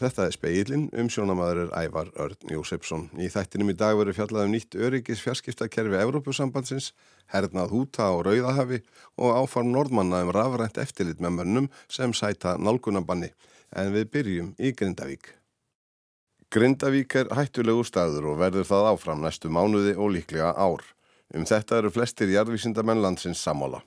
Þetta er speilin, umsjónamaður er Ævar Örn Jósefsson. Í þættinum í dag verður fjallað um nýtt öryggis fjarskiptakerfi Evrópusambandsins, hernað húta á Rauðahafi og áfarm Nordmanna um rafrænt eftirlit með mönnum sem sæta nálgunabanni. En við byrjum í Grindavík. Grindavík er hættulegu staður og verður það áfram næstu mánuði og líklega ár. Um þetta eru flestir jarðvísindamenn landsins samála.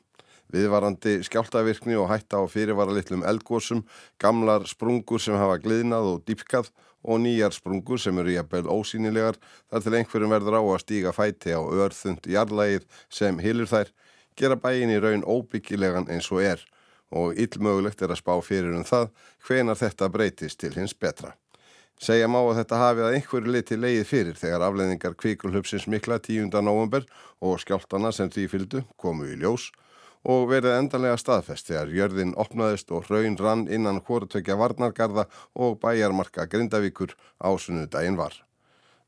Viðvarandi skjáltavirkni og hætta á fyrirvara litlum eldgósum, gamlar sprungur sem hafa gliðnað og dýpkað og nýjar sprungur sem eru jafnvel ósýnilegar þar til einhverjum verður á að stíga fæti á örþund jarlægið sem hilur þær, gera bæin í raun óbyggilegan eins og er og illmögulegt er að spá fyrir um það hvenar þetta breytist til hins betra. Segja má að þetta hafi að einhverju liti leið fyrir þegar afleðingar kvikulhupsins mikla 10. november og skjáltana sem því fylgdu komu í ljós og verið endanlega staðfest þegar jörðin opnaðist og hraun rann innan hórutökja varnargarða og bæjarmarka Grindavíkur á sunnudaginn var.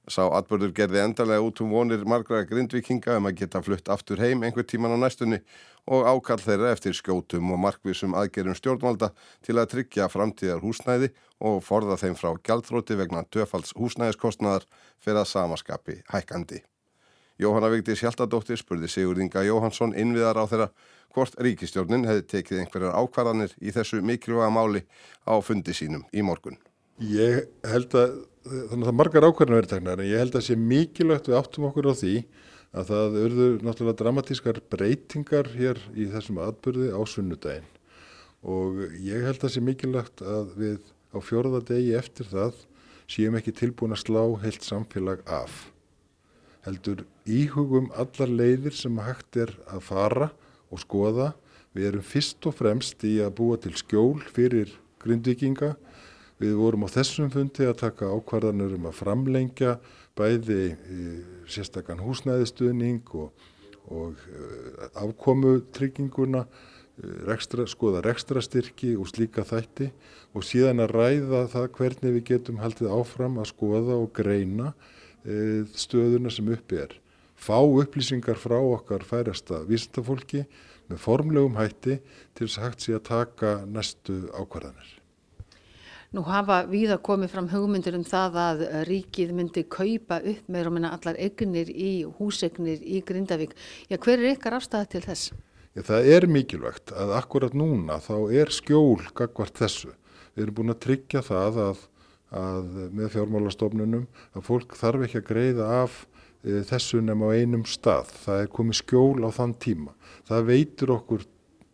Sá atbörður gerði endanlega út um vonir margra grindvikinga um að geta flutt aftur heim einhver tíman á næstunni og ákall þeirra eftir skjótum og markvísum aðgerum stjórnvalda til að tryggja framtíðar húsnæði og forða þeim frá gjaldróti vegna töfalds húsnæðiskostnaðar fyrir að samaskapi hækkandi. Jóhanna Vigdís Hjaltadóttir spurði Sigurðinga Jóhansson innviðar á þeirra hvort ríkistjórnin hefði tekið einhverjar ákvarðanir í þessu mikilvæga máli á fundi sínum í morgun. Ég held að, þannig að það margar ákvarðanir verið tegnar, en ég held að sé mikilvægt við áttum okkur á því að það örður náttúrulega dramatískar breytingar hér í þessum atbyrði á sunnudaginn og ég held að sé mikilvægt að við á fjörða degi eftir það séum ekki tilbúin að slá heilt samfélag af. Heldur íhugum allar leiðir sem hægt er að fara og skoða. Við erum fyrst og fremst í að búa til skjól fyrir grindvikinga. Við vorum á þessum fundi að taka ákvarðanur um að framlengja bæði e, sérstakann húsnæðistuðning og, og e, afkomu trygginguna, e, rekstra, skoða rekstrastyrki og slíka þætti og síðan að ræða það hvernig við getum haldið áfram að skoða og greina stöðuna sem uppi er fá upplýsingar frá okkar færasta vísendafólki með formlegum hætti til þess að hægt sé að taka næstu ákvarðanir. Nú hafa við að komið fram hugmyndir um það að ríkið myndi kaupa upp meira og minna allar egnir í húsegnir í Grindavík. Já, hver er ykkar afstæða til þess? Já, það er mikilvægt að akkurat núna þá er skjól gagvart þessu. Við erum búin að tryggja það að, að með fjármálastofnunum að fólk þarf ekki að greiða af Eh, þessu nefn á einum stað. Það er komið skjól á þann tíma. Það veitur okkur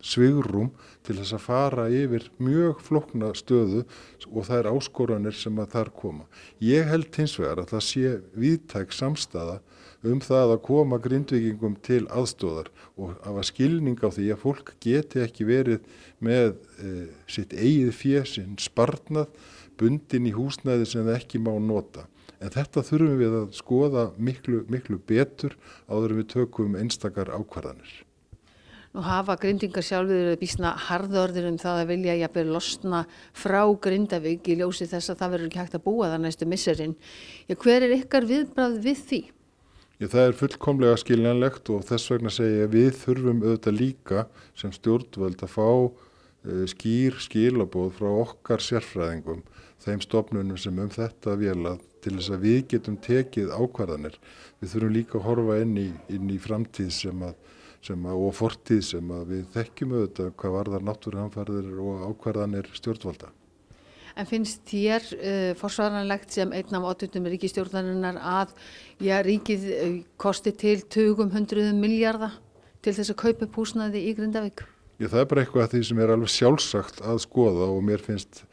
svigrum til þess að fara yfir mjög flokna stöðu og það er áskoranir sem að þar koma. Ég held hins vegar að það sé viðtæk samstaða um það að koma grindvikingum til aðstóðar og hafa skilning á því að fólk geti ekki verið með e, sitt eigið fjesinn sparnað bundin í húsnæði sem það ekki má nota. En þetta þurfum við að skoða miklu, miklu betur áður við tökum einstakar ákvarðanir. Nú hafa grindingar sjálfur bísna harðorðir um það að vilja jafnveg losna frá Grindavík í ljósi þess að það verður ekki hægt að búa það næstu misserinn. Hver er ykkar viðbrað við því? Já, það er fullkomlega skiljanlegt og þess vegna segja við þurfum auðvitað líka sem stjórnvöld að fá uh, skýr skilabóð frá okkar sérfræðingum, þeim stopnunum sem um þetta vilja til þess að við getum tekið ákvarðanir. Við þurfum líka að horfa inn í, inn í framtíð sem að, sem að, og fortíð sem að við þekkjum auðvitað hvað varðar náttúruhanfarðir og ákvarðanir stjórnvalda. En finnst þér uh, forsvaranlegt sem einn af óttutum ríkistjórnarinnar að já, ríkið uh, kosti til 200 miljardar til þess að kaupa púsnaði í Grindavík? Já, það er bara eitthvað af því sem er alveg sjálfsagt að skoða og mér finnst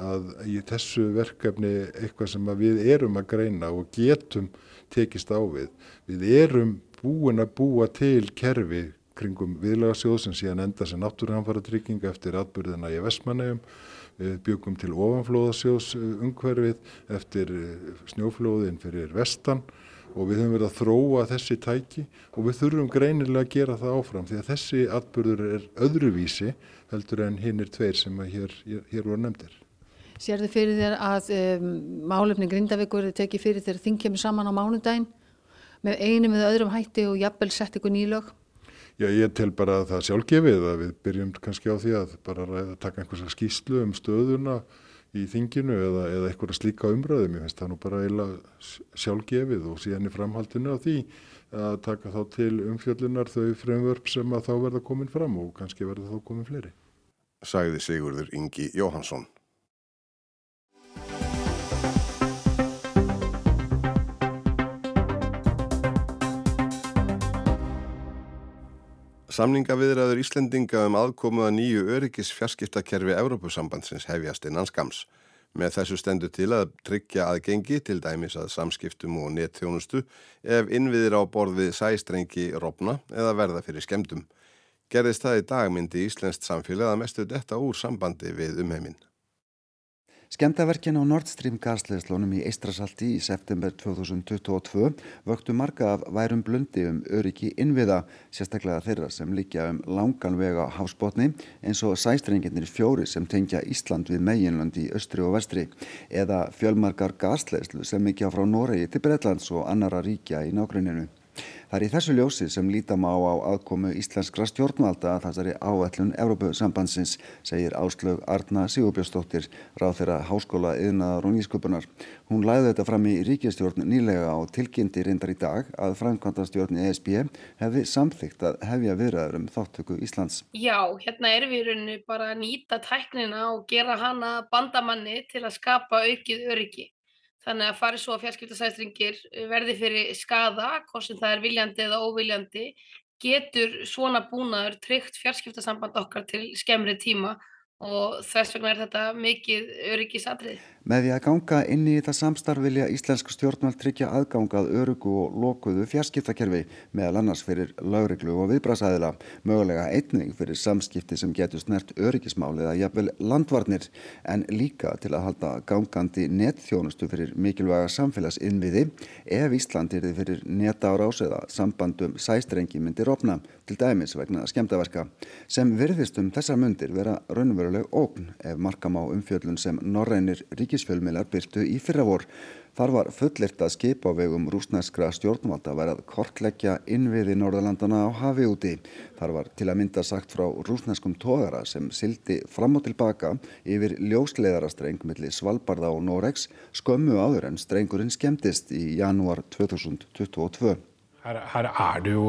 að í þessu verkefni eitthvað sem við erum að greina og getum tekist á við. Við erum búin að búa til kerfi kringum viðlagasjóð sem síðan enda sem náttúruhanfara trygginga eftir atbyrðina í Vestmannegjum. Við byggum til ofanflóðasjóðs umhverfið eftir eh, snjóflóðin fyrir vestan og við höfum verið að þróa þessi tæki og við þurfum greinilega að gera það áfram því að þessi atbyrður er öðruvísi heldur en hinn er tveir sem hér, hér, hér voru nefndir. Sér þið fyrir þér að um, málefni Grindavíkur er tekið fyrir þegar þing kemur saman á mánudaginn með einum eða öðrum hætti og jafnvel sett ykkur nýlög? Já, ég tel bara að það sjálfgefið að við byrjum kannski á því að bara ræða, taka einhversa skýslu um stöðuna í þinginu eða, eða eitthvað slíka umræðum. Ég finnst það nú bara eiginlega sjálfgefið og síðan í framhaldinu á því að taka þá til umfjöllunar þau fremvörp sem að þá verða komin fram og kannski verða þá komin fleiri. Sagði Sigurður Ingi Jóhansson. Samningaviðræður Íslendinga um aðkomuða nýju öryggis fjarskiptakerfi Evrópusambandsins hefjast innan skams. Með þessu stendur til að tryggja aðgengi til dæmis að samskiptum og netþjónustu ef innviðir á borð við sæstrengi robna eða verða fyrir skemdum. Gerðist það í dagmyndi Íslenskt samfélag að mestu detta úr sambandi við umheiminn. Skemdaverkin á Nord Stream gasleðslónum í Eistrasalti í september 2022 vöktu marga af værum blundi um öryggi innviða, sérstaklega þeirra sem líkja um langan vega hafsbótni eins og sæstrenginir fjóri sem tengja Ísland við meginlönd í östri og vestri eða fjölmarkar gasleðslu sem ekki á frá Noregi til Breitlands og annara ríkja í nágruninu. Það er í þessu ljósi sem lítam á á aðkomu íslenskra stjórnvalda að þessari áætlun Európa-sambandsins, segir Áslög Arna Sigurbjörnsdóttir, ráð þeirra háskóla yðnaðar og nýsköpunar. Hún læði þetta fram í ríkistjórn nýlega og tilkynnti reyndar í dag að framkvæmdastjórn ESB hefði samþygt að hefja viðræður um þáttöku Íslands. Já, hérna erum við bara að nýta tæknina og gera hana bandamanni til að skapa aukið öryggi. Þannig að farið svo að fjarskiptasæstringir eh, verði fyrir skada, hvort sem það er viljandi eða óviljandi, getur svona búnaður tryggt fjarskiptasamband okkar til skemmri tíma og þess vegna er þetta mikið öryggisatrið. Með því að ganga inn í þetta samstarf vilja Íslensk stjórnvald tryggja aðgangað örugu og lokuðu fjarskiptakerfi meðal annars fyrir lauriglu og viðbrasæðila, mögulega einning fyrir samskipti sem getur snert öryggismál eða jafnvel landvarnir en líka til að halda gangandi netþjónustu fyrir mikilvæga samfélagsinnviði ef Ísland er þið fyrir netárás eða sambandum sæstrengi myndir opna til dæmis vegna skemdaverka sem virðist um þessar myndir vera raunveruleg ógn ef markam á umfjöllun sem norrænir ríkisfjölmiðlar byrtu í fyrravor. Þar var fullirt að skipa á vegum rúsnæskra stjórnvalda verið að kortleggja innviði Norðalandana á hafi úti. Þar var til að mynda sagt frá rúsnæskum tógara sem sildi fram og tilbaka yfir ljósleðarastreng millir Svalbardha og Norex skömmu áður en strengurinn skemmtist í janúar 2022. Her, her, er det jo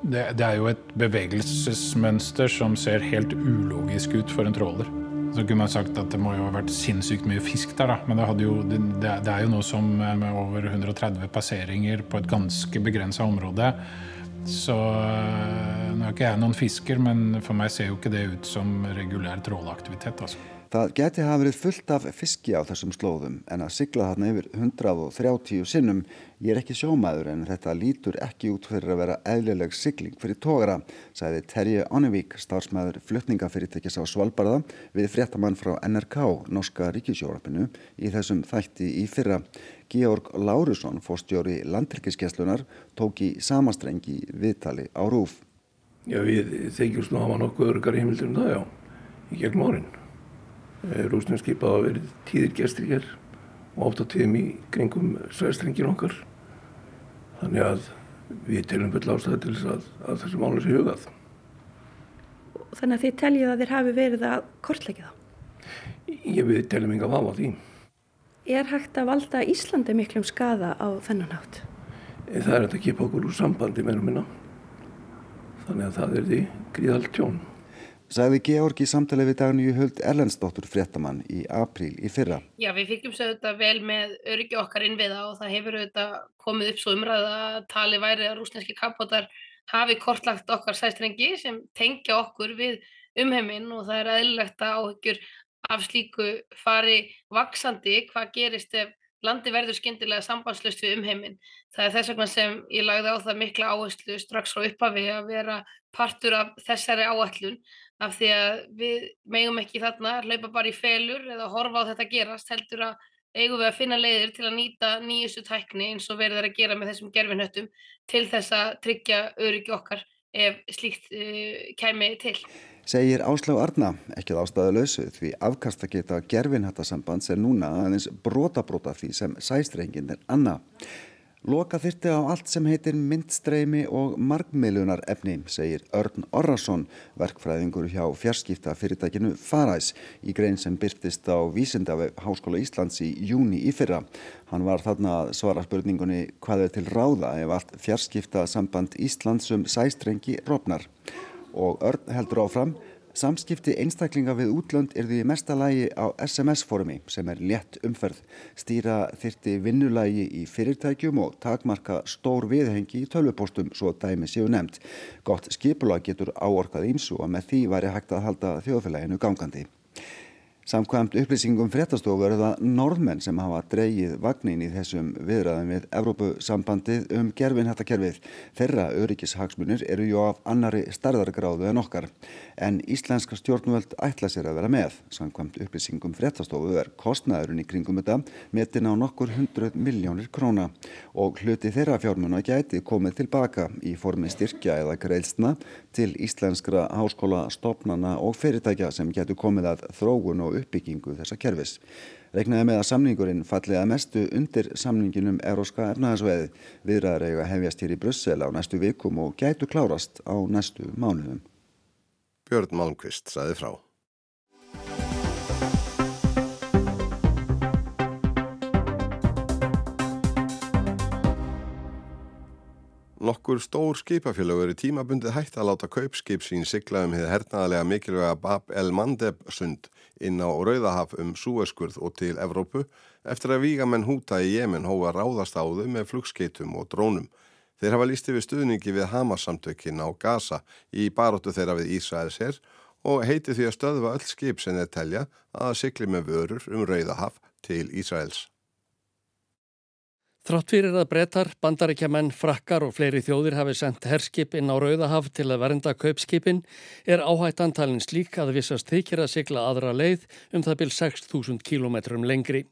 det, det, er jo et bevegelsesmønster som ser helt ulogisk ut for en tråler. Så kunne man sagt at det må jo ha vært sinnssykt mye fisk der, da. Men det, jo, det, det er jo noe som med over 130 passeringer på et ganske begrensa område. Så eh, nå er ikke jeg noen fisker, men for meg ser jo ikke det ut som regulær trålaktivitet. altså. Það geti hafa verið fullt af fiski á þessum slóðum en að sigla þarna yfir 130 sinnum ég er ekki sjómaður en þetta lítur ekki út fyrir að vera eðlileg sigling fyrir tógra, sæði Terje Onnevík, starfsmæður flutningafyrirtækis á Svalbardða við fréttamann frá NRK, Norska Ríkisjórapinu, í þessum þætti í fyrra. Georg Laurusson, fórstjóri landryggiskeslunar, tók í samastrengi viðtali á rúf. Já, við þeikjum snáma nokkuð örgar heimildir um það, já, í gegnum árin. Eh, rúsnarskipað hafa verið tíðir gestir hér og átt á tíðum í kringum svæðstrengin okkar. Þannig að við telum full ástæði til þess að, að þessu máli sé hugað. Þannig að þið teljið að þér hafi verið að kortleggja þá? Ég við teljum enga vafa því. Er hægt að valda Íslandi miklum skada á þennan hátt? Eh, það er að kipa okkur úr sambandi meira minna. Þannig að það er því gríðalt tjón sagði Georgi samtalið við Dagníu Huld Erlendsdóttur fréttamann í apríl í fyrra. Já, við fylgjum sér þetta vel með öryggi okkar innviða og það hefur þetta komið upp svo umræða tali væri að rúsneski kapotar hafi kortlagt okkar sæstrengi sem tengja okkur við umheiminn og það er aðlilegt að áhugjur af slíku fari vaksandi hvað gerist ef landi verður skindilega sambandslust við umheiminn. Það er þess vegna sem ég lagði á það mikla áherslu strax frá upphafi að vera partur af þessari áallun af því að við megum ekki þarna hlaupa bara í felur eða horfa á þetta gerast heldur að eigum við að finna leiðir til að nýta nýjustu tækni eins og verður að gera með þessum gerfinhöttum til þess að tryggja öryggi okkar ef slíkt uh, kæmi til. Segir Áslá Arna, ekki ástæðu lausu því afkast að geta gerfinhættasambands er núna aðeins brota brota því sem sæstrengin er anna. Loka þyrti á allt sem heitir myndstreimi og markmiðlunar efni, segir Örn Orrason, verkfræðingur hjá fjarskipta fyrirtækinu Faræs í grein sem byrtist á Vísindafi Háskóla Íslands í júni í fyrra. Hann var þarna að svara spurningunni hvað er til ráða ef allt fjarskipta samband Íslands um sæstrengi rofnar. Og Örn heldur áfram Samskipti einstaklinga við útlönd er því mesta lægi á SMS-formi sem er létt umferð. Stýra þyrti vinnulægi í fyrirtækjum og takmarka stór viðhengi í tölvupostum svo dæmi séu nefnt. Gott skipula getur áorkað ímsu og með því væri hægt að halda þjóðfélaginu gangandi. Samkvæmt upplýsingum fréttastofu eru það norðmenn sem hafa dreyið vagnin í þessum viðræðum við Evrópusambandið um gerfinhattakerfið. Þeirra öryggishagsmunir eru jú af annari starðargráðu en okkar. En íslenska stjórnvöld ætla sér að vera með. Samkvæmt upplýsingum fréttastofu er kostnæðurinn í kringum þetta metin á nokkur hundruð miljónir króna. Og hluti þeirra fjármuna gæti komið tilbaka í formi styrkja eða greilsna til íslenskra háskóla, stopnana og fyrirtækja sem getur komið að þrógun og uppbyggingu þessa kerfis. Regnaði með að samningurinn falliða mestu undir samninginum Euróska efnaðarsveið viðræðar eiga hefjast hér í Brussel á næstu vikum og gætu klárast á næstu mánuðum. Björn Malmqvist saði frá. Nokkur stór skipafélög eru tímabundið hægt að láta kaupskip sín sigla um hefði hernaðalega mikilvæga Bab el Mandeb sund inn á Rauðahaf um Súeskurð og til Evrópu eftir að vígamenn húta í Jemen hóa ráðast áðu með flugskeitum og drónum. Þeir hafa lísti við stuðningi við Hamas-samtökin á Gaza í baróttu þeirra við Ísraels herr og heiti því að stöðva öll skip sem þeir telja að sigli með vörur um Rauðahaf til Ísraels. Þrátt fyrir að brettar, bandaríkjaman, frakkar og fleiri þjóðir hafi sendt herskip inn á Rauðahaf til að vernda kaupskipin er áhættantalinn slík að vissast þykir að sigla aðra leið um það byrj 6.000 km lengri.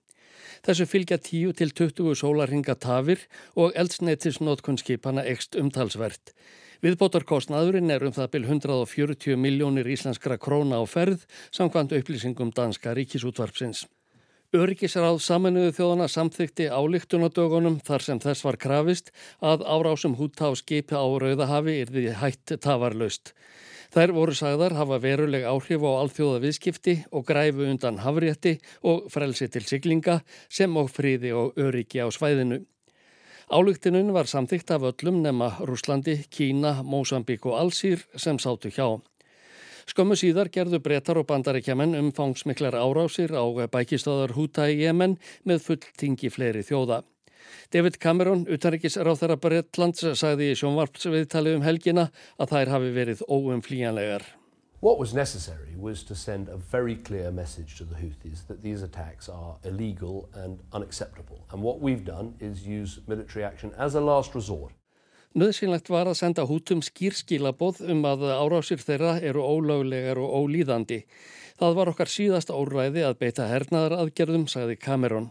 Þessu fylgja 10 til 20 sólarhinga tafir og eldsneitisnótkunnskipana ekst umtalsvert. Viðbótarkostnaðurinn er um það byrj 140 miljónir íslenskra króna á ferð samkvæmt upplýsingum danska ríkisútvarpsins. Öryggisráð saminuðu þjóðana samþykti álíktunadögunum þar sem þess var krafist að árásum hútta á skipi á Rauðahafi er því hætt tafarlaust. Þær voru sagðar hafa veruleg áhrif á alþjóða viðskipti og græfu undan hafrétti og frelsi til siglinga sem og fríði og öryggi á svæðinu. Álíktunum var samþykt af öllum nema Rúslandi, Kína, Mósambík og Allsýr sem sátu hjá. Skömmu síðar gerðu brettar og bandaríkjaman umfangsmiklar árásir á bækistöðar Húta í Jemen með fulltingi fleiri þjóða. David Cameron, utanrikis ráþara Brettlands, sagði í sjónvarpsviðtali um helgina að þær hafi verið óumflíjanlegar. What was necessary was to send a very clear message to the Houthis that these attacks are illegal and unacceptable. And what we've done is use military action as a last resort. Nöðsynlegt var að senda hútum skýrskilaboð um að árásir þeirra eru ólöglegar og ólíðandi. Það var okkar síðasta óræði að beita hernaðar aðgerðum, sagði Cameron.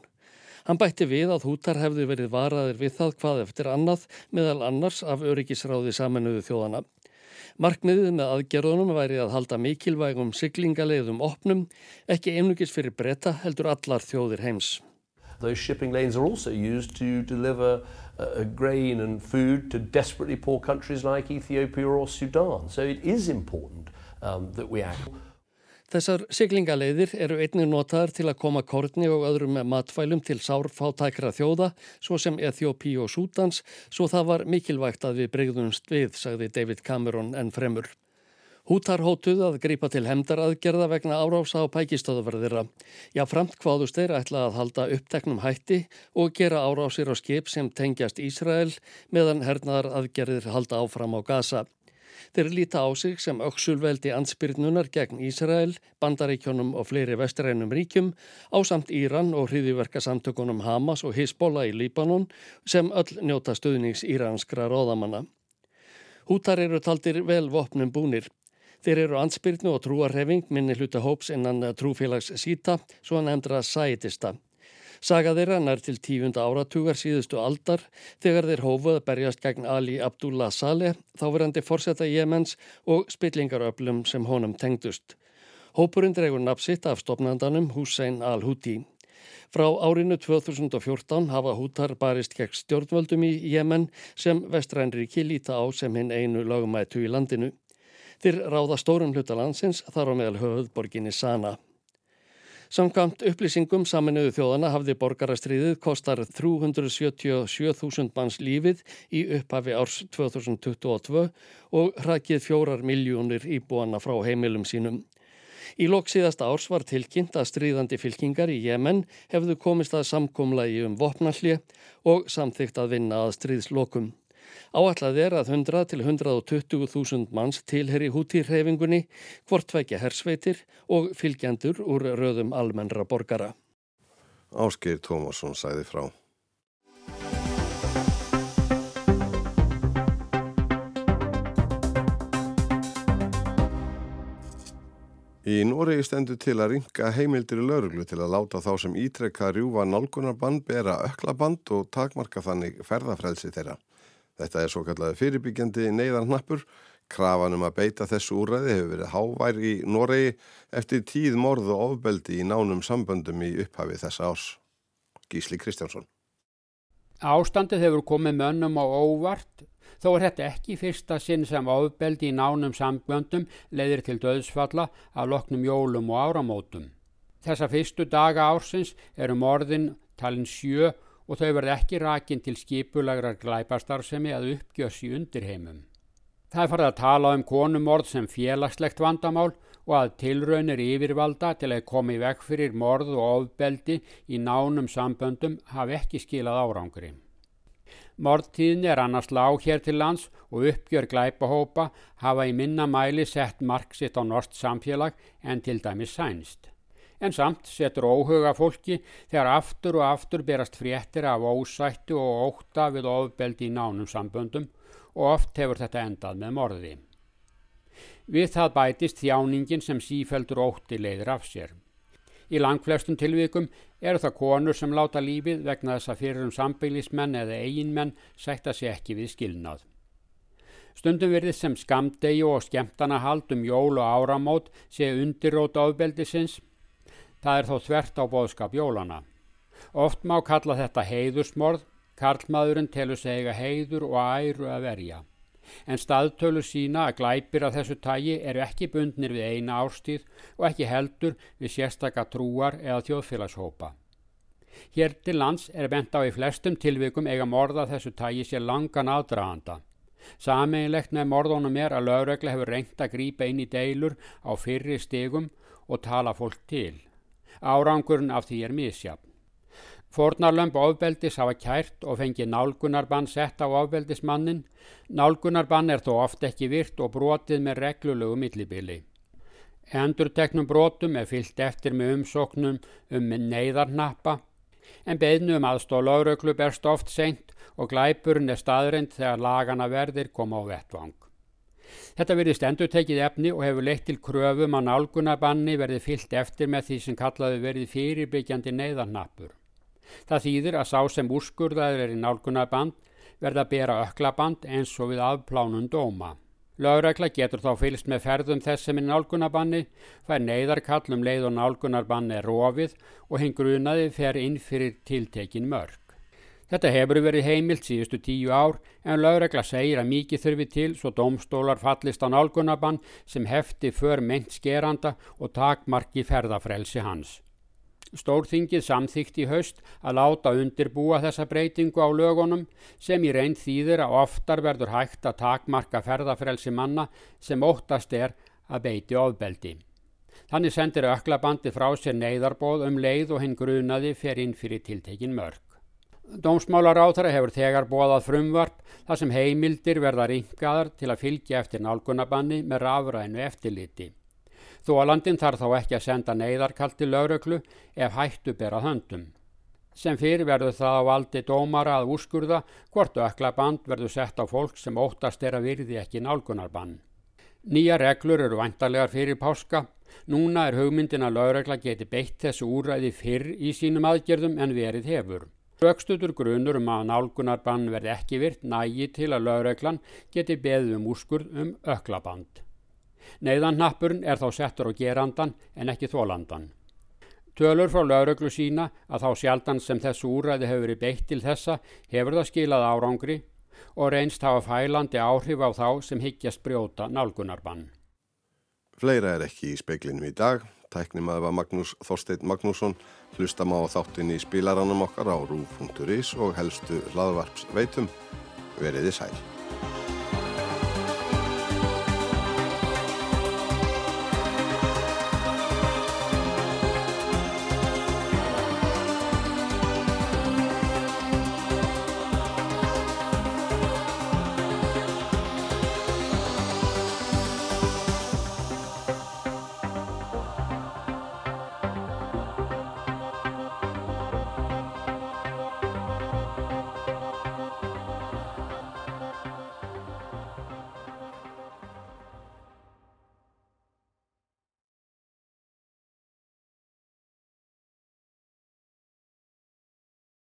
Hann bætti við að hútar hefðu verið varaðir við það hvað eftir annað meðal annars af öryggisráði saminuðu þjóðana. Markmiðið með aðgerðunum væri að halda mikilvægum siglingaleiðum opnum, ekki einugis fyrir breyta heldur allar þjóðir heims. Uh, grain and food to desperately poor countries like Ethiopia or Sudan. So it is important um, that we act. Þessar siglingaleiðir eru einnig notaðar til að koma kortni og öðrum matfælum til sárfátækra þjóða, svo sem Eþjópi og Sútans, svo það var mikilvægt að við breyðumst við, sagði David Cameron en fremur. Hútar hótuð að grípa til hemdaraðgerða vegna árása á pækistöðuverðira. Já, framt hvaðust þeir ætla að halda uppteknum hætti og gera árásir á skip sem tengjast Ísrael meðan hernaðar aðgerðir halda áfram á Gaza. Þeir líta á sig sem auksulveldi ansbyrnunar gegn Ísrael, bandaríkjónum og fleiri vestrænum ríkjum á samt Íran og hriðiverka samtökunum Hamas og Hezbollah í Líbanon sem öll njóta stuðnings íranskra róðamanna. Hútar eru taldir vel vopnum búnir. Þeir eru ansbyrnu og trúarhefing minni hluta hóps innan trúfélags síta, svo nefndra sætista. Saga þeirra nær til tífunda áratugar síðustu aldar þegar þeir hófuð berjast gegn Ali Abdullah Saleh, þáverandi forsetta Jemens og spillingaröflum sem honum tengdust. Hópurinn dregur napsitt af stopnandanum Hussein al-Houthi. Frá árinu 2014 hafa hútar barist gegn stjórnvöldum í Jemen sem vestrænriki líta á sem hinn einu lögumætu í landinu. Þeir ráða stórum hluta landsins þar á meðal höfðborginni Sana. Samkvæmt upplýsingum saminuðu þjóðana hafði borgarastriðið kostar 377.000 manns lífið í upphafi árs 2022 og hrakið fjórar miljónir íbúana frá heimilum sínum. Í lok síðasta árs var tilkynnt að stríðandi fylkingar í Jemen hefðu komist að samkomlaði um vopnalli og samþygt að vinna að stríðslokum. Áallad er að 100 til 120.000 manns tilheri hútýrhefingunni, hvortvækja hersveitir og fylgjendur úr röðum almennra borgara. Áskir Tómasson sæði frá. Í Noregi stendur til að ringa heimildir í lauruglu til að láta þá sem ítrekka rjúfa nálgunarband, bera öklaband og takmarka þannig ferðafrelsi þeirra. Þetta er svo kallaði fyrirbyggjandi neyðarnappur. Krafanum að beita þessu úræði hefur verið hávær í Noregi eftir tíð morð og ofbeldi í nánum samböndum í upphafi þessa ás. Gísli Kristjánsson. Ástandið hefur komið mönnum á óvart Þó er þetta ekki fyrsta sinn sem ofbeldi í nánum samböndum leiðir til döðsfalla af loknum jólum og áramótum. Þessa fyrstu daga ársins eru morðin talin sjö og þau verði ekki rakin til skipulagrar glæpastarfsemi að uppgjörs í undirheimum. Það er farið að tala um konumorð sem félagslegt vandamál og að tilraunir yfirvalda til að koma í vekk fyrir morð og ofbeldi í nánum samböndum hafi ekki skilað árangri. Mordtíðin er annars lág hér til lands og uppgjör glæpahópa hafa í minna mæli sett mark sitt á norsk samfélag en til dæmis sænst. En samt setur óhuga fólki þegar aftur og aftur berast fréttir af ósættu og óta við ofbeldi í nánum samböndum og oft hefur þetta endað með morði. Við það bætist þjáningin sem sífeldur ótti leiðir af sér. Í langflestum tilvíkum eru það konur sem láta lífið vegna þess að fyrir um sambeilismenn eða eiginmenn sætta sér ekki við skilnað. Stundum verðið sem skamdegi og skemmtana hald um jól og áramót sé undirróta ofbeldisins. Það er þó þvert á boðskap jólana. Oft má kalla þetta heiðursmorð, karlmaðurinn telur segja heiður og æru að verja en staðtölu sína að glæpir af þessu tægi eru ekki bundnir við eina árstíð og ekki heldur við sérstaka trúar eða þjóðfélagshópa. Hér til lands er bent á í flestum tilvikum eiga morða þessu tægi sér langan aðdraganda. Sameinlegt með morðunum er að lögregla hefur reynt að grípa inn í deilur á fyrri stegum og tala fólk til. Árangurinn af því er misjafn. Fornarlömp ofbeldis hafa kært og fengið nálgunarbann sett á ofbeldismannin. Nálgunarbann er þó oft ekki virt og brotið með reglulegu millibili. Endurteknum brotum er fyllt eftir með umsóknum um neyðarnappa en beðnu um aðstóð lauröklu berst oft seint og glæpurinn er staðrind þegar lagana verðir koma á vettvang. Þetta verðist endur tekið efni og hefur leitt til kröfum að nálgunabanni verði fyllt eftir með því sem kallaði verið fyrirbyggjandi neyðarnappur. Það þýðir að sá sem úrskurðaður er í nálgunarband verða að bera öklaband eins og við afplánun dóma. Lögregla getur þá fylgst með ferðum þess sem er nálgunabanni, fær neyðarkall um leið og nálgunarbanni er rofið og hinn grunaði fer inn fyrir tiltekin mörg. Þetta hefur verið heimilt síðustu tíu ár en lögregla segir að mikið þurfi til svo domstólar fallist á nálgunabann sem hefti för meint skeranda og takmarki ferðafrelsi hans. Stórþingið samþykti í haust að láta undirbúa þessa breytingu á lögunum sem í reynd þýðir að oftar verður hægt að takmarka ferðafrelsi manna sem óttast er að beiti ofbeldi. Þannig sendir öklabandi frá sér neyðarbóð um leið og hinn grunaði fer inn fyrir tiltekin mörg. Dómsmálaráþara hefur þegar bóðað frumvarp þar sem heimildir verða ringaðar til að fylgja eftir nálgunabanni með rafrænu eftirliti. Þólandin þarf þá ekki að senda neyðarkall til lauröklu ef hættu berað höndum. Sem fyrir verður það á valdi dómara að úrskurða hvort öklaband verður sett á fólk sem óttast er að virði ekki nálgunarbann. Nýja reglur eru vantarlegar fyrir páska. Núna er hugmyndin að laurökla geti beitt þessu úræði fyrr í sínum aðgerðum en verið hefur. Rökstutur grunur um að nálgunarbann verði ekki virt nægi til að lauröklan geti beðið um úrskurð um öklaband. Neiðannappurinn er þá settur á gerandan en ekki þólandan. Tölur frá lauröglu sína að þá sjaldan sem þessu úræði hefur verið beitt til þessa hefur það skilað árangri og reynst hafa fælandi áhrif á þá sem higgjast brjóta nálgunarbann. Fleira er ekki í speiklinum í dag. Tæknimaður var Magnús Þorstein Magnússon. Hlustam á þáttin í spilaranum okkar á rú.is og helstu hlaðvarps veitum. Veriði sæl.